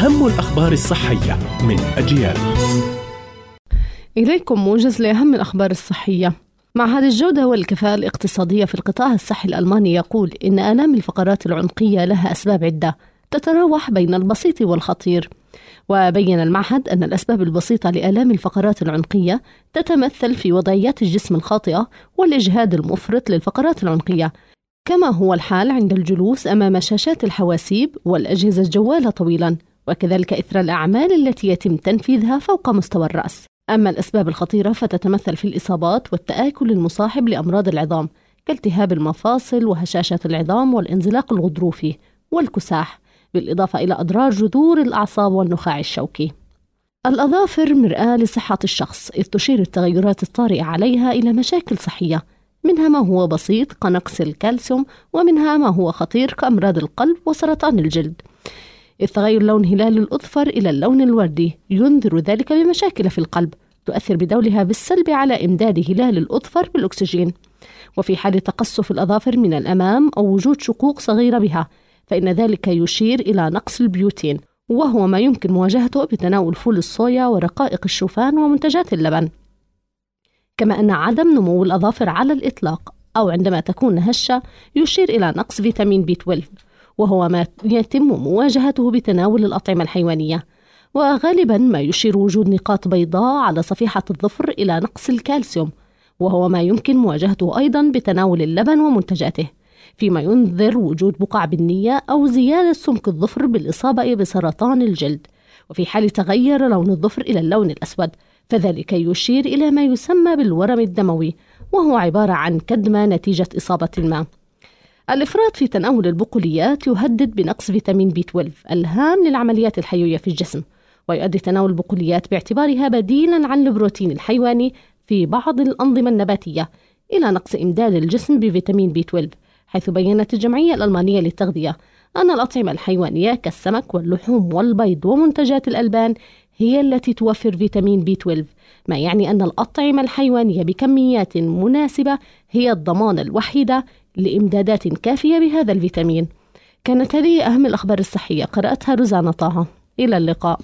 أهم الأخبار الصحية من أجيال. إليكم موجز لأهم الأخبار الصحية. معهد الجودة والكفاءة الاقتصادية في القطاع الصحي الألماني يقول إن آلام الفقرات العنقية لها أسباب عدة تتراوح بين البسيط والخطير. وبين المعهد أن الأسباب البسيطة لآلام الفقرات العنقية تتمثل في وضعيات الجسم الخاطئة والإجهاد المفرط للفقرات العنقية كما هو الحال عند الجلوس أمام شاشات الحواسيب والأجهزة الجوالة طويلا. وكذلك إثر الأعمال التي يتم تنفيذها فوق مستوى الرأس. أما الأسباب الخطيرة فتتمثل في الإصابات والتآكل المصاحب لأمراض العظام كالتهاب المفاصل وهشاشة العظام والانزلاق الغضروفي والكساح بالإضافة إلى أضرار جذور الأعصاب والنخاع الشوكي. الأظافر مرآة لصحة الشخص إذ تشير التغيرات الطارئة عليها إلى مشاكل صحية منها ما هو بسيط كنقص الكالسيوم ومنها ما هو خطير كأمراض القلب وسرطان الجلد. إذ تغير لون هلال الأظفر إلى اللون الوردي ينذر ذلك بمشاكل في القلب. تؤثر بدورها بالسلب على إمداد هلال الأظفر بالأكسجين. وفي حال تقصف الأظافر من الأمام أو وجود شقوق صغيرة بها فإن ذلك يشير إلى نقص البيوتين. وهو ما يمكن مواجهته بتناول فول الصويا ورقائق الشوفان ومنتجات اللبن. كما أن عدم نمو الأظافر على الإطلاق أو عندما تكون هشة يشير إلى نقص فيتامين بي 12 وهو ما يتم مواجهته بتناول الأطعمة الحيوانية. وغالبا ما يشير وجود نقاط بيضاء على صفيحة الظفر إلى نقص الكالسيوم وهو ما يمكن مواجهته أيضا بتناول اللبن ومنتجاته فيما ينذر وجود بقع بنية أو زيادة سمك الظفر بالإصابة بسرطان الجلد. وفي حال تغير لون الظفر إلى اللون الأسود فذلك يشير إلى ما يسمى بالورم الدموي وهو عبارة عن كدمة نتيجة إصابة ما. الإفراط في تناول البقوليات يهدد بنقص فيتامين B 12 الهام للعمليات الحيوية في الجسم ويؤدي تناول البقوليات باعتبارها بديلا عن البروتين الحيواني في بعض الأنظمة النباتية إلى نقص إمداد الجسم بفيتامين B 12 حيث بينت الجمعية الألمانية للتغذية أن الأطعمة الحيوانية كالسمك واللحوم والبيض ومنتجات الألبان هي التي توفر فيتامين بي 12 ما يعني أن الأطعمة الحيوانية بكميات مناسبة هي الضمانة الوحيدة لإمدادات كافية بهذا الفيتامين. كانت هذه أهم الأخبار الصحية. قرأتها روزانا طه. إلى اللقاء.